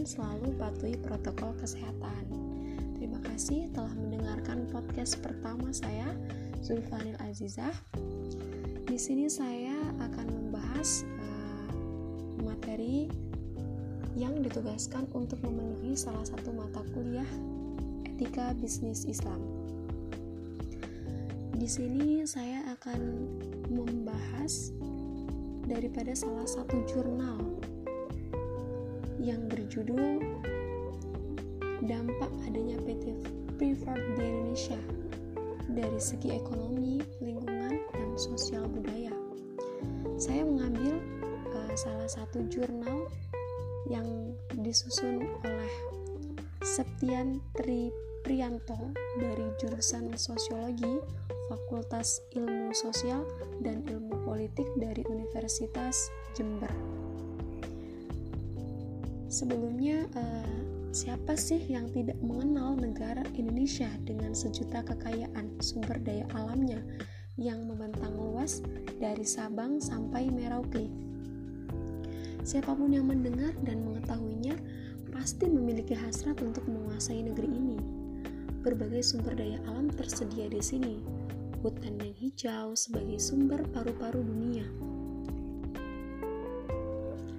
dan selalu patuhi protokol kesehatan. Terima kasih telah mendengarkan podcast pertama saya, Zulfanil Azizah. Di sini saya akan membahas uh, materi yang ditugaskan untuk memenuhi salah satu mata kuliah etika bisnis Islam. Di sini saya akan membahas daripada salah satu jurnal yang berjudul Dampak Adanya PT Preferred di Indonesia dari segi ekonomi, lingkungan, dan sosial budaya. Saya mengambil uh, salah satu jurnal yang disusun oleh Septian Tri Prianto dari jurusan Sosiologi Fakultas Ilmu Sosial dan Ilmu Politik dari Universitas Jember. Sebelumnya, eh, siapa sih yang tidak mengenal negara Indonesia dengan sejuta kekayaan sumber daya alamnya yang membentang luas dari Sabang sampai Merauke? Siapa pun yang mendengar dan mengetahuinya pasti memiliki hasrat untuk menguasai negeri ini. Berbagai sumber daya alam tersedia di sini, hutan yang hijau sebagai sumber paru-paru dunia.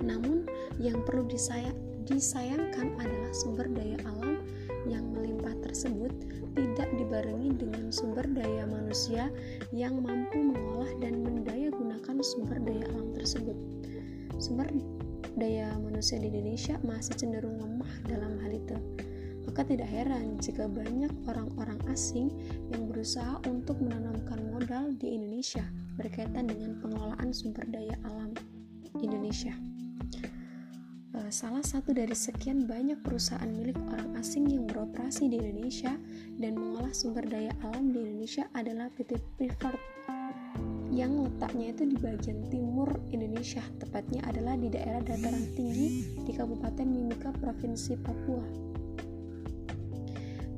Namun, yang perlu disayang, disayangkan adalah sumber daya alam yang melimpah tersebut tidak dibarengi dengan sumber daya manusia yang mampu mengolah dan mendaya gunakan sumber daya alam tersebut. Sumber daya manusia di Indonesia masih cenderung lemah dalam hal itu maka tidak heran jika banyak orang-orang asing yang berusaha untuk menanamkan modal di Indonesia berkaitan dengan pengelolaan sumber daya alam Indonesia. Eh, salah satu dari sekian banyak perusahaan milik orang asing yang beroperasi di Indonesia dan mengolah sumber daya alam di Indonesia adalah PT Preferred yang letaknya itu di bagian timur Indonesia, tepatnya adalah di daerah dataran tinggi di Kabupaten Mimika, Provinsi Papua.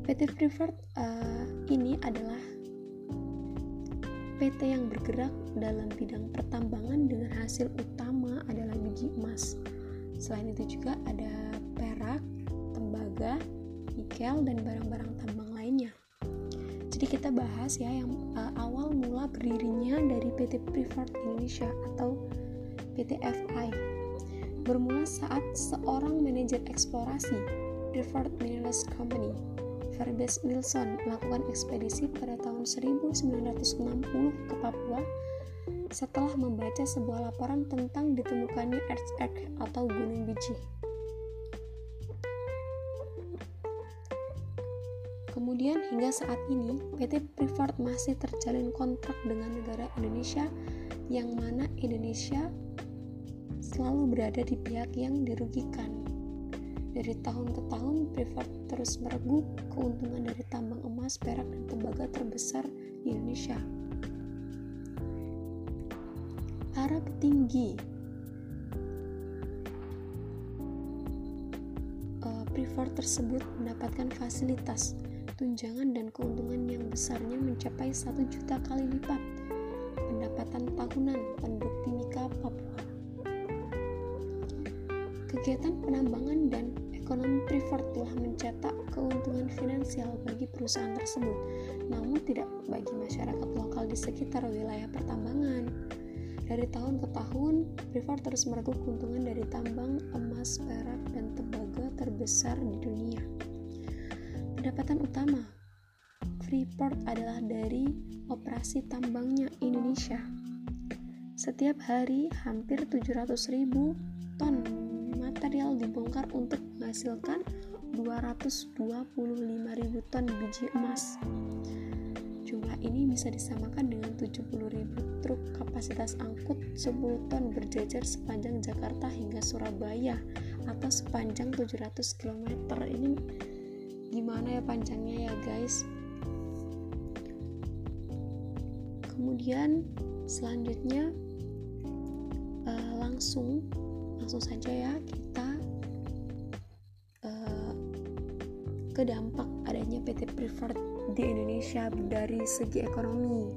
PT Preferred uh, ini adalah PT yang bergerak dalam bidang pertambangan dengan hasil utama adalah biji emas. Selain itu juga ada perak, tembaga, nikel, dan barang-barang tambang lainnya. Jadi kita bahas ya yang uh, awal mula berdirinya dari PT Preferred Indonesia atau PT FI. Bermula saat seorang manajer eksplorasi Preferred Minerals Company Verbes Wilson melakukan ekspedisi pada tahun 1960 ke Papua setelah membaca sebuah laporan tentang ditemukannya Earth Egg atau gunung biji. Kemudian hingga saat ini PT Preferred masih terjalin kontrak dengan negara Indonesia yang mana Indonesia selalu berada di pihak yang dirugikan. Dari tahun ke tahun, Privat terus meregu keuntungan dari tambang emas, perak, dan tembaga terbesar di Indonesia. Para petinggi uh, Privat tersebut mendapatkan fasilitas, tunjangan, dan keuntungan yang besarnya mencapai satu juta kali lipat pendapatan tahunan penduduk Timika, Papua. Kegiatan penambangan dan ekonomi privat telah mencetak keuntungan finansial bagi perusahaan tersebut, namun tidak bagi masyarakat lokal di sekitar wilayah pertambangan. Dari tahun ke tahun, privat terus mereguk keuntungan dari tambang emas, perak, dan tembaga terbesar di dunia. Pendapatan utama Freeport adalah dari operasi tambangnya Indonesia. Setiap hari hampir 700 ribu ton material dibongkar untuk menghasilkan 225.000 ton biji emas. Jumlah ini bisa disamakan dengan 70.000 truk kapasitas angkut 10 ton berjajar sepanjang Jakarta hingga Surabaya atau sepanjang 700 km. Ini gimana ya panjangnya ya guys? Kemudian selanjutnya uh, langsung langsung saja ya kita uh, ke dampak adanya PT Preferred di Indonesia dari segi ekonomi,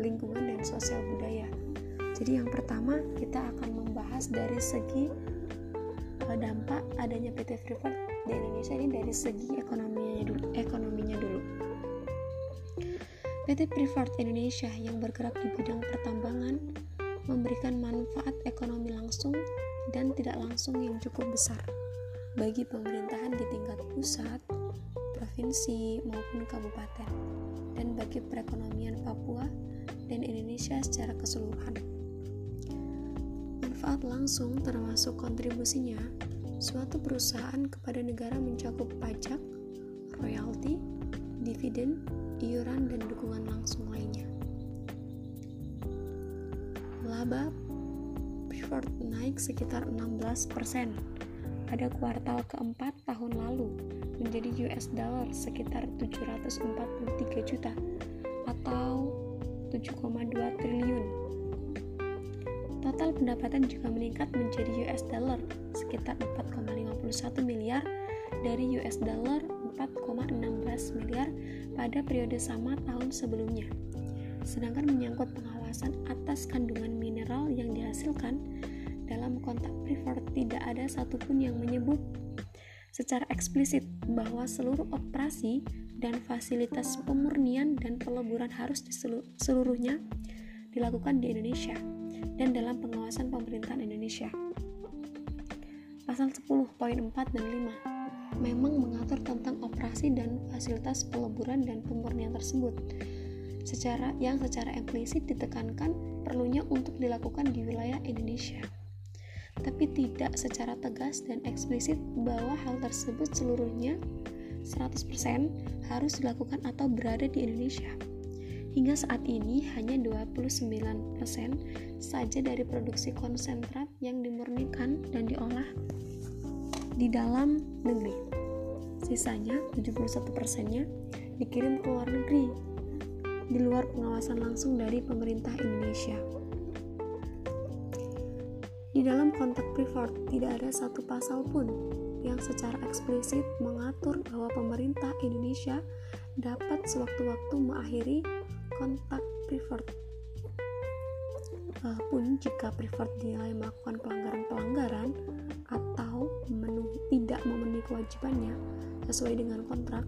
lingkungan dan sosial budaya. Jadi yang pertama kita akan membahas bahas dari segi uh, dampak adanya PT Freeport di Indonesia ini dari segi ekonominya dulu. Ekonominya dulu. PT Freeport Indonesia yang bergerak di bidang pertambangan memberikan manfaat ekonomi langsung dan tidak langsung yang cukup besar bagi pemerintahan di tingkat pusat, provinsi, maupun kabupaten, dan bagi perekonomian Papua dan Indonesia secara keseluruhan. Manfaat langsung termasuk kontribusinya, suatu perusahaan kepada negara mencakup pajak, royalti, dividen, iuran, dan dukungan langsung lainnya. Laba Freeport naik sekitar 16% pada kuartal keempat tahun lalu menjadi US dollar sekitar 743 juta atau 7,2 triliun. Total pendapatan juga meningkat menjadi US dollar sekitar 4,51 miliar dari US dollar 4,16 miliar pada periode sama tahun sebelumnya. Sedangkan menyangkut pengawasan atas kandungan mineral yang dihasilkan dalam kontak preferred tidak ada satupun yang menyebut secara eksplisit bahwa seluruh operasi dan fasilitas pemurnian dan peleburan harus seluruhnya dilakukan di Indonesia dan dalam pengawasan pemerintahan Indonesia. Pasal 10.4 dan 5 memang mengatur tentang operasi dan fasilitas peleburan dan pemurnian tersebut secara yang secara implisit ditekankan perlunya untuk dilakukan di wilayah Indonesia tapi tidak secara tegas dan eksplisit bahwa hal tersebut seluruhnya 100% harus dilakukan atau berada di Indonesia. Hingga saat ini hanya 29% saja dari produksi konsentrat yang dimurnikan dan diolah di dalam negeri. Sisanya 71 persennya dikirim ke luar negeri di luar pengawasan langsung dari pemerintah Indonesia. Di dalam kontrak preferred tidak ada satu pasal pun yang secara eksplisit mengatur bahwa pemerintah Indonesia dapat sewaktu-waktu mengakhiri kontak preferred. Walaupun jika preferred dinilai melakukan pelanggaran-pelanggaran atau tidak memenuhi kewajibannya sesuai dengan kontrak.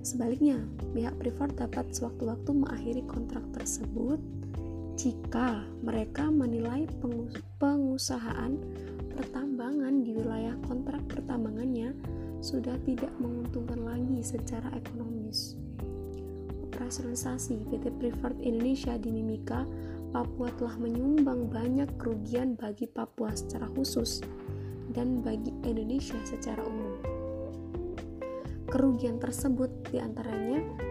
Sebaliknya, pihak preferred dapat sewaktu-waktu mengakhiri kontrak tersebut jika mereka menilai pengusahaan pertambangan di wilayah kontrak pertambangannya sudah tidak menguntungkan lagi secara ekonomis. Operasionalisasi PT Preferred Indonesia di Mimika, Papua telah menyumbang banyak kerugian bagi Papua secara khusus dan bagi Indonesia secara umum. Kerugian tersebut di antaranya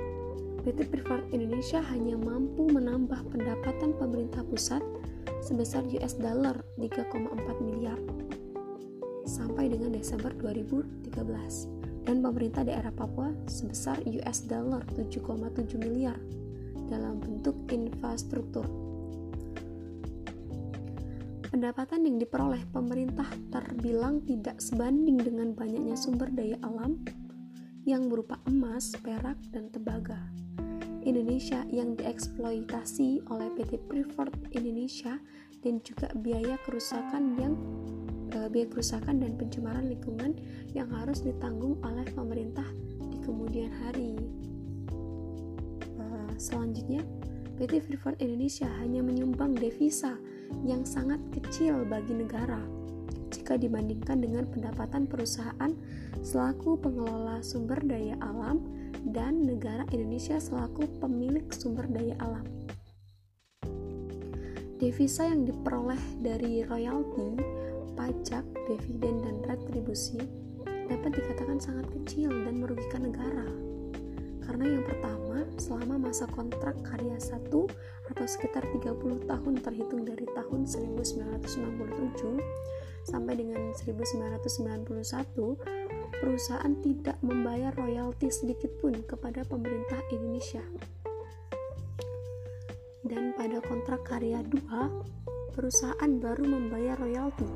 PT Preferred Indonesia hanya mampu menambah pendapatan pemerintah pusat sebesar US dollar 3,4 miliar sampai dengan Desember 2013 dan pemerintah daerah Papua sebesar US dollar 7,7 miliar dalam bentuk infrastruktur pendapatan yang diperoleh pemerintah terbilang tidak sebanding dengan banyaknya sumber daya alam yang berupa emas, perak, dan tembaga. Indonesia yang dieksploitasi oleh PT Freeport Indonesia dan juga biaya kerusakan yang e, biaya kerusakan dan pencemaran lingkungan yang harus ditanggung oleh pemerintah di kemudian hari. E, selanjutnya, PT Freeport Indonesia hanya menyumbang devisa yang sangat kecil bagi negara jika dibandingkan dengan pendapatan perusahaan selaku pengelola sumber daya alam dan negara Indonesia selaku pemilik sumber daya alam. Devisa yang diperoleh dari royalti, pajak, dividen, dan retribusi dapat dikatakan sangat kecil dan merugikan negara. Karena yang pertama, selama masa kontrak karya satu atau sekitar 30 tahun terhitung dari tahun 1997 sampai dengan 1991, perusahaan tidak membayar royalti sedikit pun kepada pemerintah Indonesia. Dan pada kontrak karya 2, perusahaan baru membayar royalti.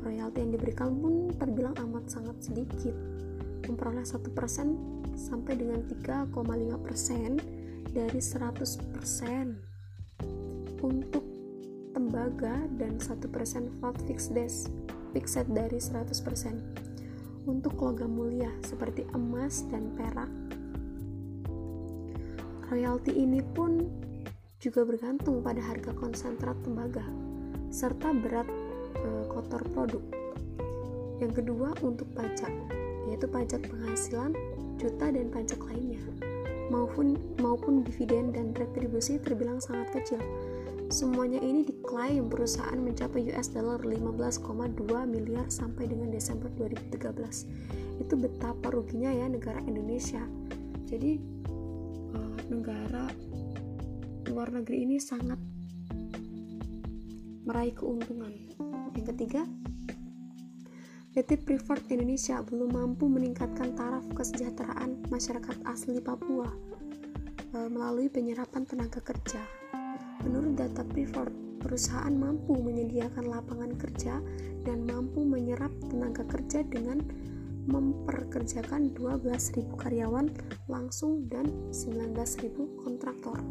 Royalti yang diberikan pun terbilang amat sangat sedikit, memperoleh 1% sampai dengan 3,5% dari 100% untuk tembaga dan 1% VAT fixed dash fixed dari 100%. Untuk logam mulia seperti emas dan perak, royalti ini pun juga bergantung pada harga konsentrat tembaga serta berat e, kotor produk. Yang kedua untuk pajak, yaitu pajak penghasilan, juta dan pajak lainnya maupun maupun dividen dan retribusi terbilang sangat kecil. Semuanya ini diklaim perusahaan mencapai US dollar 15,2 miliar sampai dengan Desember 2013. Itu betapa ruginya ya negara Indonesia. Jadi uh, negara luar negeri ini sangat meraih keuntungan. Yang ketiga, PT Freeport Indonesia belum mampu meningkatkan taraf kesejahteraan masyarakat asli Papua e, melalui penyerapan tenaga kerja. Menurut data Freeport, perusahaan mampu menyediakan lapangan kerja dan mampu menyerap tenaga kerja dengan memperkerjakan 12.000 karyawan langsung dan 19.000 kontraktor.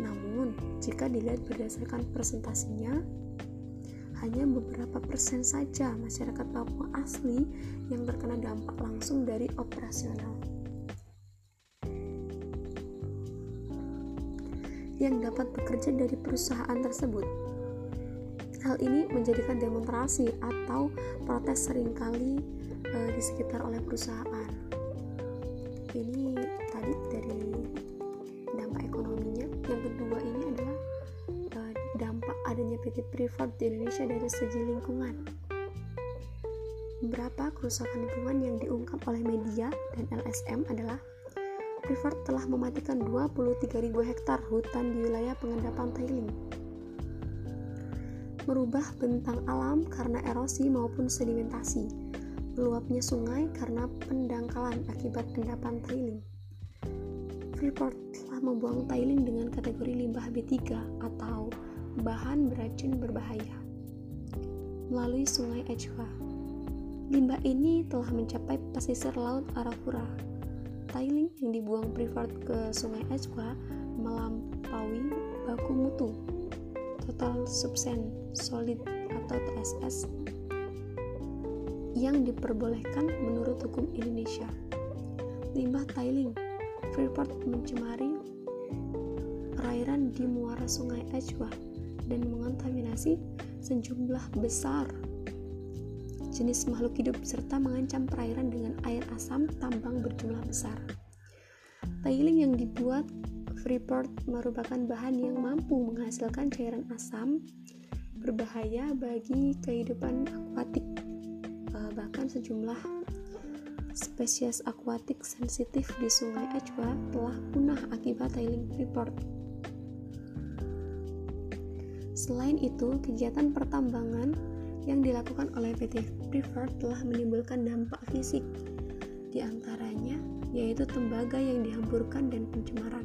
Namun, jika dilihat berdasarkan presentasinya, hanya beberapa persen saja masyarakat Papua asli yang terkena dampak langsung dari operasional. Yang dapat bekerja dari perusahaan tersebut. Hal ini menjadikan demonstrasi atau protes sering kali e, di sekitar oleh perusahaan. Ini tadi dari dampak ekonominya. Yang kedua ini adalah dampak adanya PT Privat di Indonesia dari segi lingkungan. Beberapa kerusakan lingkungan yang diungkap oleh media dan LSM adalah Privat telah mematikan 23.000 hektar hutan di wilayah pengendapan tailing, merubah bentang alam karena erosi maupun sedimentasi, meluapnya sungai karena pendangkalan akibat endapan tailing. Freeport telah membuang tailing dengan kategori limbah B3 atau bahan beracun berbahaya melalui sungai Echwa. Limbah ini telah mencapai pesisir laut Arafura. Tailing yang dibuang privat ke sungai Echwa melampaui baku mutu total subsen solid atau TSS yang diperbolehkan menurut hukum Indonesia. Limbah tailing Freeport mencemari perairan di muara sungai Echwa dan mengontaminasi sejumlah besar jenis makhluk hidup serta mengancam perairan dengan air asam tambang berjumlah besar. Tailing yang dibuat Freeport merupakan bahan yang mampu menghasilkan cairan asam berbahaya bagi kehidupan akuatik. Eh, bahkan sejumlah spesies akuatik sensitif di Sungai Echwa telah punah akibat tailing Freeport. Selain itu, kegiatan pertambangan yang dilakukan oleh PT Preferred telah menimbulkan dampak fisik, di antaranya yaitu tembaga yang dihamburkan dan pencemaran.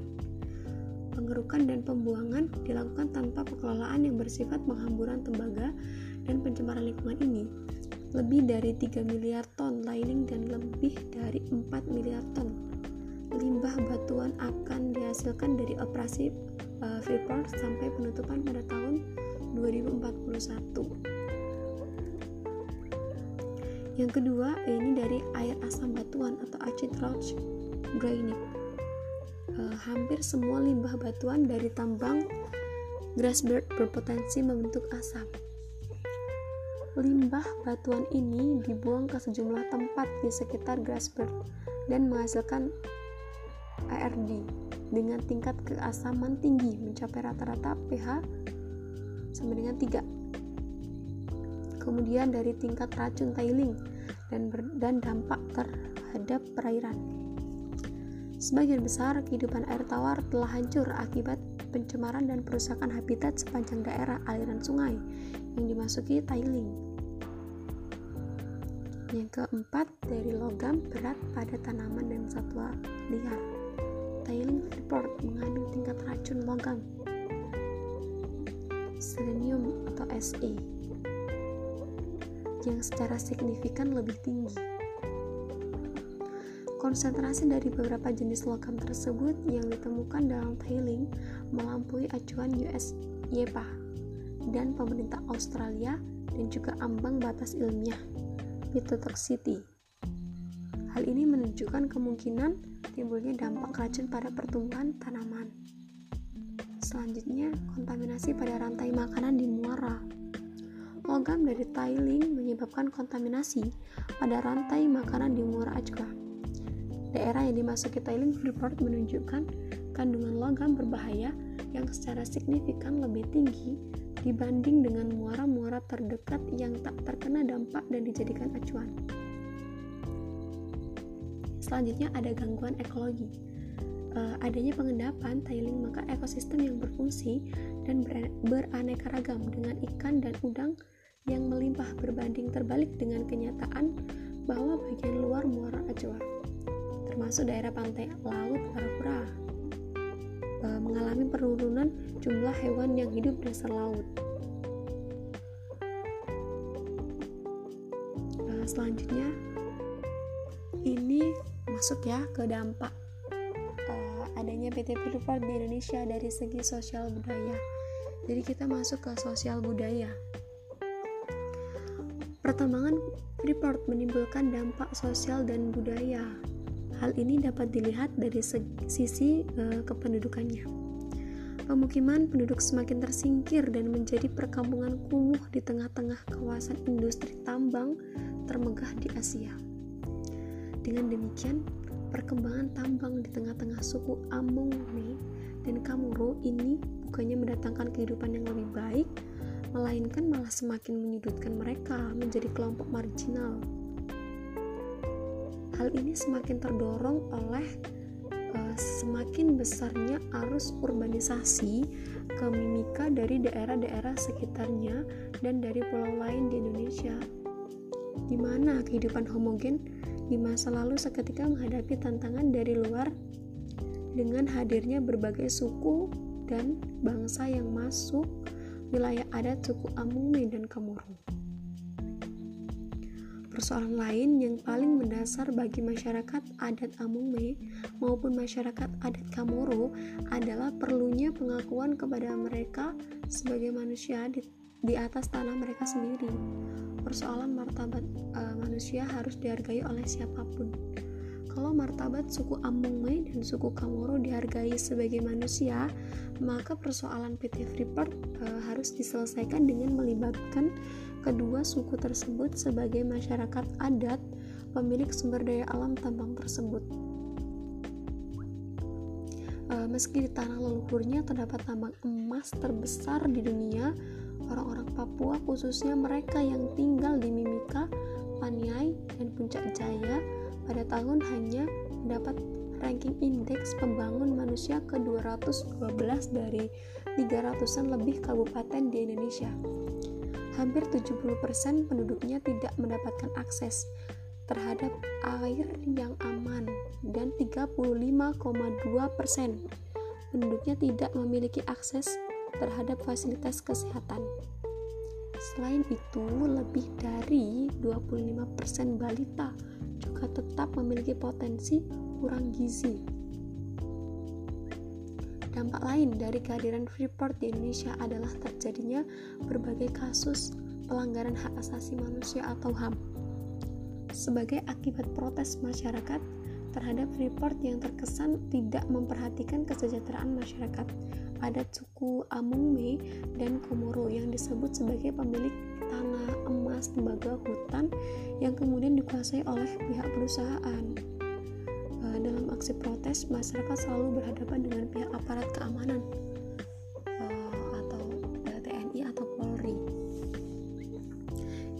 Pengerukan dan pembuangan dilakukan tanpa pengelolaan yang bersifat penghamburan tembaga dan pencemaran lingkungan ini. Lebih dari 3 miliar ton lining dan lebih dari 4 miliar ton limbah batuan akan dihasilkan dari operasi uh, Freeport sampai penutupan pada tahun 2041. Yang kedua, ini dari air asam batuan atau acid rock granitic. Uh, hampir semua limbah batuan dari tambang Grassberg berpotensi membentuk asap. Limbah batuan ini dibuang ke sejumlah tempat di sekitar Grassberg dan menghasilkan ARD dengan tingkat keasaman tinggi mencapai rata-rata pH sama dengan 3. Kemudian dari tingkat racun tailing dan, ber, dan dampak terhadap perairan. Sebagian besar kehidupan air tawar telah hancur akibat pencemaran dan perusakan habitat sepanjang daerah aliran sungai yang dimasuki tailing. Yang keempat, dari logam berat pada tanaman dan satwa liar. Tailing Freeport mengandung tingkat racun logam selenium atau Se yang secara signifikan lebih tinggi. Konsentrasi dari beberapa jenis logam tersebut yang ditemukan dalam tailing melampaui acuan US YPA dan pemerintah Australia dan juga ambang batas ilmiah phytotoxicity. Hal ini menunjukkan kemungkinan timbulnya dampak racun pada pertumbuhan tanaman. Selanjutnya, kontaminasi pada rantai makanan di muara. Logam dari tiling menyebabkan kontaminasi pada rantai makanan di muara Ajwa. Daerah yang dimasuki tiling report menunjukkan kandungan logam berbahaya yang secara signifikan lebih tinggi dibanding dengan muara-muara terdekat yang tak terkena dampak dan dijadikan acuan. Selanjutnya ada gangguan ekologi. Uh, adanya pengendapan tiling maka ekosistem yang berfungsi dan beraneka ragam dengan ikan dan udang yang melimpah berbanding terbalik dengan kenyataan bahwa bagian luar muara Ajwa, termasuk daerah pantai laut Arafura, uh, mengalami penurunan jumlah hewan yang hidup dasar laut. Uh, selanjutnya, ini masuk ya ke dampak uh, adanya PT Freeport di Indonesia dari segi sosial budaya. Jadi kita masuk ke sosial budaya. Pertambangan Freeport menimbulkan dampak sosial dan budaya. Hal ini dapat dilihat dari sisi uh, kependudukannya. Pemukiman penduduk semakin tersingkir dan menjadi perkampungan kumuh di tengah-tengah kawasan industri tambang termegah di Asia. Dengan demikian, perkembangan tambang di tengah-tengah suku Amungme dan Kamuro ini bukannya mendatangkan kehidupan yang lebih baik, melainkan malah semakin menyudutkan mereka menjadi kelompok marginal. Hal ini semakin terdorong oleh uh, semakin besarnya arus urbanisasi ke mimika dari daerah-daerah sekitarnya dan dari pulau lain di Indonesia. Di mana kehidupan homogen di masa lalu seketika menghadapi tantangan dari luar dengan hadirnya berbagai suku dan bangsa yang masuk wilayah adat suku Amungme dan Kamoro. Persoalan lain yang paling mendasar bagi masyarakat adat Amungme maupun masyarakat adat Kamoro adalah perlunya pengakuan kepada mereka sebagai manusia di, di atas tanah mereka sendiri persoalan martabat uh, manusia harus dihargai oleh siapa pun. Kalau martabat suku Amungme dan suku Kamoro dihargai sebagai manusia, maka persoalan PT Freeport uh, harus diselesaikan dengan melibatkan kedua suku tersebut sebagai masyarakat adat pemilik sumber daya alam tambang tersebut. Uh, meski di tanah leluhurnya terdapat tambang emas terbesar di dunia, orang-orang Papua khususnya mereka yang tinggal di Mimika, Paniai, dan Puncak Jaya pada tahun hanya mendapat ranking indeks pembangun manusia ke-212 dari 300-an lebih kabupaten di Indonesia. Hampir 70% penduduknya tidak mendapatkan akses terhadap air yang aman dan 35,2% penduduknya tidak memiliki akses terhadap fasilitas kesehatan. Selain itu, lebih dari 25% balita juga tetap memiliki potensi kurang gizi. Dampak lain dari kehadiran Freeport di Indonesia adalah terjadinya berbagai kasus pelanggaran hak asasi manusia atau HAM. Sebagai akibat protes masyarakat terhadap Freeport yang terkesan tidak memperhatikan kesejahteraan masyarakat, adat suku Amungme dan Komoro yang disebut sebagai pemilik tanah emas tembaga hutan yang kemudian dikuasai oleh pihak perusahaan. Uh, dalam aksi protes, masyarakat selalu berhadapan dengan pihak aparat keamanan uh, atau uh, TNI atau Polri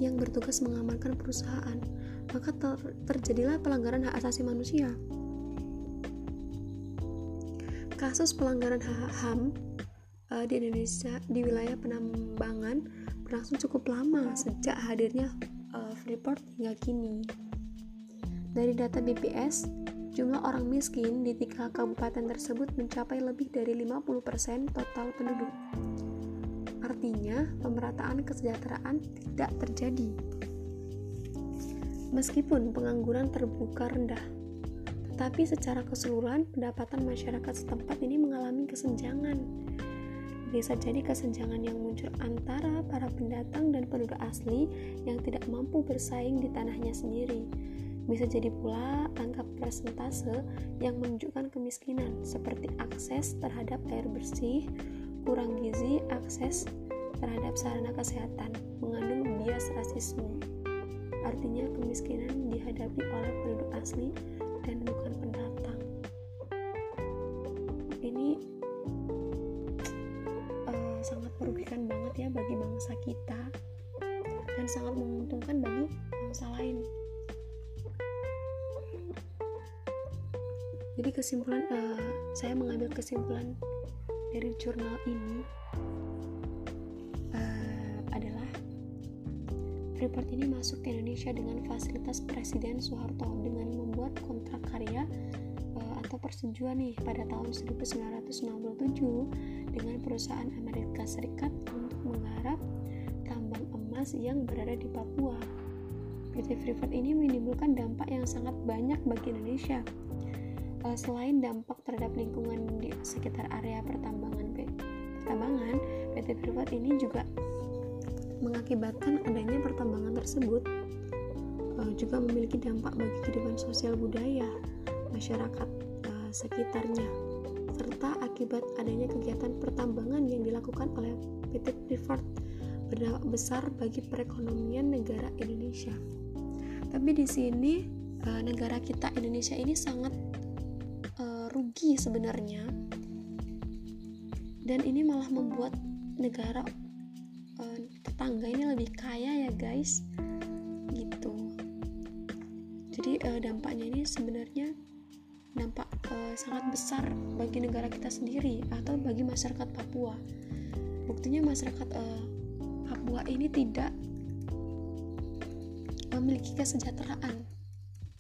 yang bertugas mengamankan perusahaan. Maka ter terjadilah pelanggaran hak asasi manusia kasus pelanggaran hak HAM di Indonesia di wilayah penambangan berlangsung cukup lama sejak hadirnya uh, Freeport hingga kini. Dari data BPS, jumlah orang miskin di tiga kabupaten tersebut mencapai lebih dari 50% total penduduk. Artinya, pemerataan kesejahteraan tidak terjadi. Meskipun pengangguran terbuka rendah, tapi secara keseluruhan pendapatan masyarakat setempat ini mengalami kesenjangan. Bisa jadi kesenjangan yang muncul antara para pendatang dan penduduk asli yang tidak mampu bersaing di tanahnya sendiri. Bisa jadi pula angka persentase yang menunjukkan kemiskinan, seperti akses terhadap air bersih, kurang gizi, akses terhadap sarana kesehatan, mengandung bias rasisme. Artinya kemiskinan dihadapi oleh penduduk asli dan bukan pendatang. Ini merugikan banget ya bagi bangsa kita dan sangat menguntungkan bagi bangsa lain. jadi kesimpulan uh, saya mengambil kesimpulan dari jurnal ini uh, adalah Freeport ini masuk ke Indonesia dengan fasilitas Presiden Soeharto dengan membuat kontrak karya uh, atau persetujuan nih pada tahun 1967 dengan perusahaan Amerika Serikat untuk menggarap tambang emas yang berada di Papua. PT Freeport ini menimbulkan dampak yang sangat banyak bagi Indonesia uh, selain dampak terhadap lingkungan di sekitar area pertambangan pertambangan PT Freeport ini juga mengakibatkan adanya pertambangan tersebut uh, juga memiliki dampak bagi kehidupan sosial budaya masyarakat uh, sekitarnya serta akibat adanya kegiatan pertambangan yang dilakukan oleh PT Freeport berdampak besar bagi perekonomian negara Indonesia. Tapi di sini negara kita Indonesia ini sangat rugi sebenarnya. Dan ini malah membuat negara uh, tetangga ini lebih kaya ya guys. Gitu. Jadi dampaknya ini sebenarnya dampak uh, sangat besar bagi negara kita sendiri atau bagi masyarakat Papua. Buktinya masyarakat uh, Papua ini tidak memiliki kesejahteraan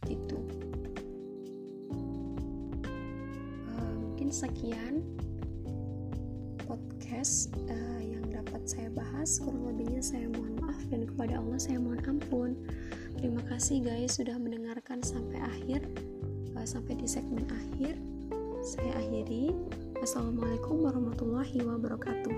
gitu. Mungkin sekian podcast uh, yang dapat saya bahas. Kurang lebihnya saya mohon maaf dan kepada Allah saya mohon ampun. Terima kasih guys sudah mendengarkan sampai akhir sampai di segmen akhir. Saya akhiri. Assalamualaikum warahmatullahi wabarakatuh